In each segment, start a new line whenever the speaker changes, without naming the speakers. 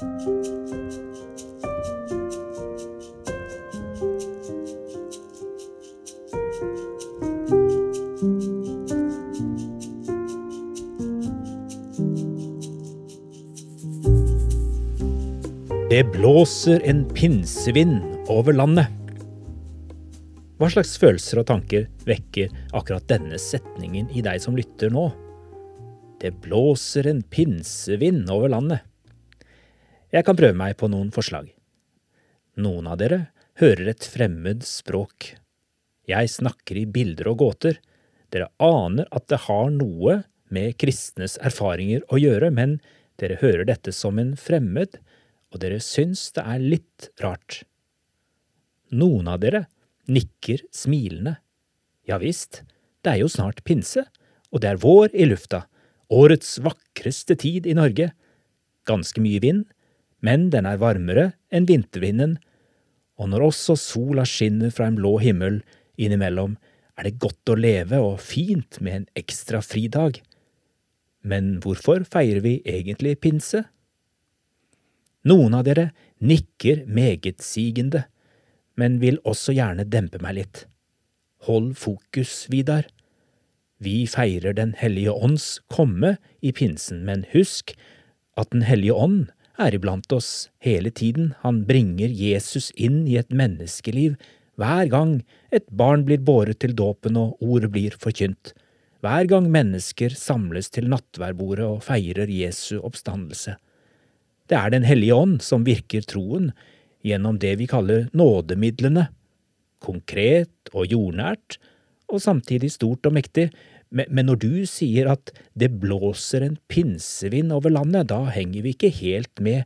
Det blåser en pinsevind over landet. Hva slags følelser og tanker vekker akkurat denne setningen i deg som lytter nå? Det blåser en pinsevind over landet. Jeg kan prøve meg på noen forslag. Noen av dere hører et fremmed språk. Jeg snakker i bilder og gåter. Dere aner at det har noe med kristnes erfaringer å gjøre, men dere hører dette som en fremmed, og dere syns det er litt rart. Noen av dere nikker smilende. Ja visst, det er jo snart pinse, og det er vår i lufta, årets vakreste tid i Norge. Ganske mye vind, men den er varmere enn vintervinden, og når også sola skinner fra en blå himmel innimellom, er det godt å leve og fint med en ekstra fridag. Men hvorfor feirer vi egentlig pinse? Noen av dere nikker megetsigende, men vil også gjerne dempe meg litt. Hold fokus, Vidar. Vi feirer Den hellige ånds komme i pinsen, men husk at Den hellige ånd er iblant oss hele tiden, han bringer Jesus inn i et menneskeliv. Hver gang et barn blir båret til dåpen og ordet blir forkynt, hver gang mennesker samles til nattværbordet og feirer Jesu oppstandelse. Det er Den hellige ånd som virker troen gjennom det vi kaller nådemidlene, konkret og jordnært, og samtidig stort og mektig, men når du sier at det blåser en pinsevind over landet, da henger vi ikke helt med.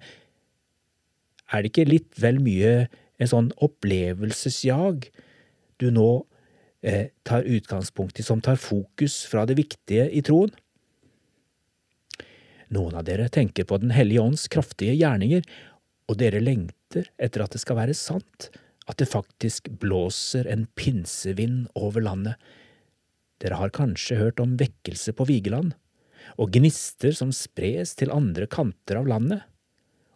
Er det ikke litt vel mye en sånn opplevelsesjag du nå eh, tar utgangspunkt i, som tar fokus fra det viktige i troen? Noen av dere tenker på Den hellige ånds kraftige gjerninger, og dere lengter etter at det skal være sant, at det faktisk blåser en pinsevind over landet. Dere har kanskje hørt om vekkelse på Vigeland, og gnister som spres til andre kanter av landet,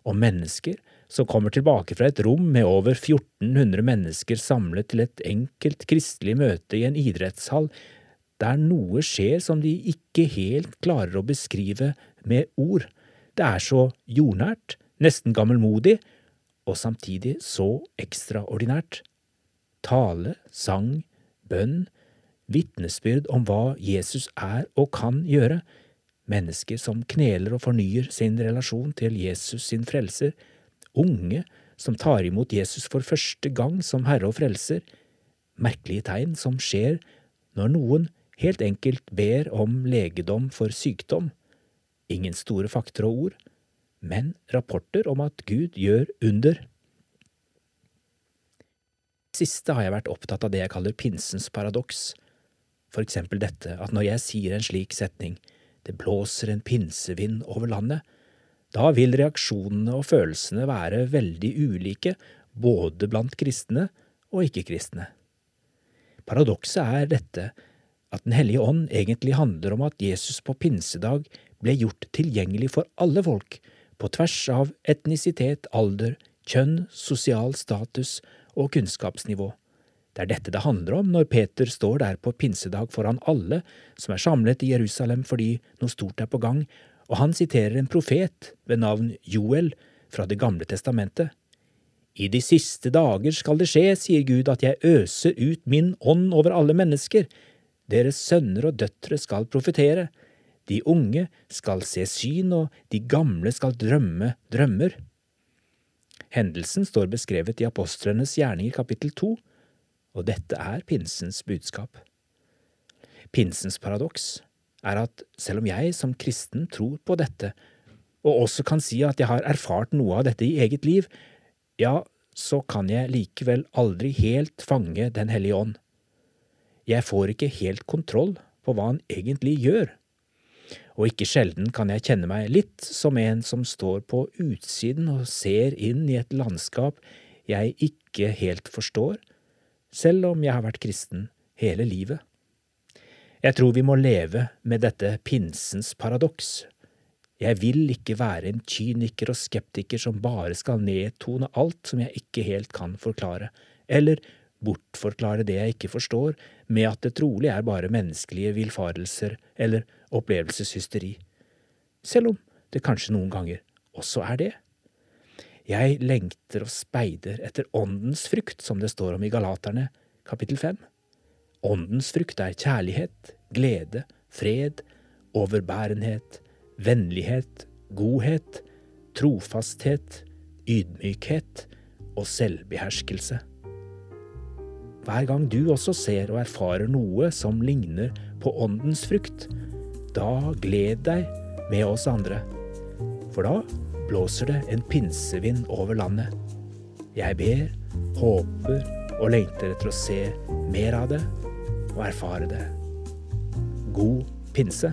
og mennesker som kommer tilbake fra et rom med over 1400 mennesker samlet til et enkelt kristelig møte i en idrettshall, der noe skjer som de ikke helt klarer å beskrive med ord. Det er så jordnært, nesten gammelmodig, og samtidig så ekstraordinært. Tale, sang, bønn, vitnesbyrd om hva Jesus er og kan gjøre, mennesker som kneler og fornyer sin relasjon til Jesus sin frelser, unge som tar imot Jesus for første gang som Herre og Frelser, merkelige tegn som skjer når noen helt enkelt ber om legedom for sykdom, Ingen store fakter og ord, men rapporter om at Gud gjør under. Siste har jeg vært opptatt av det jeg kaller pinsens paradoks, for eksempel dette at når jeg sier en slik setning, det blåser en pinsevind over landet, da vil reaksjonene og følelsene være veldig ulike både blant kristne og ikke-kristne. Paradokset er dette at Den hellige ånd egentlig handler om at Jesus på pinsedag ble gjort tilgjengelig for alle folk, på tvers av etnisitet, alder, kjønn, sosial status og kunnskapsnivå. Det er dette det handler om når Peter står der på pinsedag foran alle som er samlet i Jerusalem fordi noe stort er på gang, og han siterer en profet ved navn Joel fra Det gamle testamentet. I de siste dager skal det skje, sier Gud, at jeg øser ut min ånd over alle mennesker. Deres sønner og døtre skal profetere. De unge skal se syn, og de gamle skal drømme drømmer. Hendelsen står beskrevet i Apostlenes gjerninger kapittel to, og dette er pinsens budskap. Pinsens paradoks er at selv om jeg som kristen tror på dette, og også kan si at jeg har erfart noe av dette i eget liv, ja, så kan jeg likevel aldri helt fange Den hellige ånd. Jeg får ikke helt kontroll på hva han egentlig gjør og ikke sjelden kan jeg kjenne meg litt som en som står på utsiden og ser inn i et landskap jeg ikke helt forstår, selv om jeg har vært kristen hele livet. Jeg tror vi må leve med dette pinsens paradoks. Jeg vil ikke være en kyniker og skeptiker som bare skal nedtone alt som jeg ikke helt kan forklare, eller bortforklare det jeg ikke forstår, med at det trolig er bare menneskelige villfarelser eller opplevelseshysteri. Selv om det kanskje noen ganger også er det. Jeg lengter og speider etter åndens frukt, som det står om i Galaterne, kapittel fem. Åndens frukt er kjærlighet, glede, fred, overbærenhet, vennlighet, godhet, trofasthet, ydmykhet og selvbeherskelse. Hver gang du også ser og erfarer noe som ligner på åndens frukt, da gled deg med oss andre, for da blåser det en pinsevind over landet. Jeg ber, håper og lengter etter å se mer av det og erfare det. God pinse.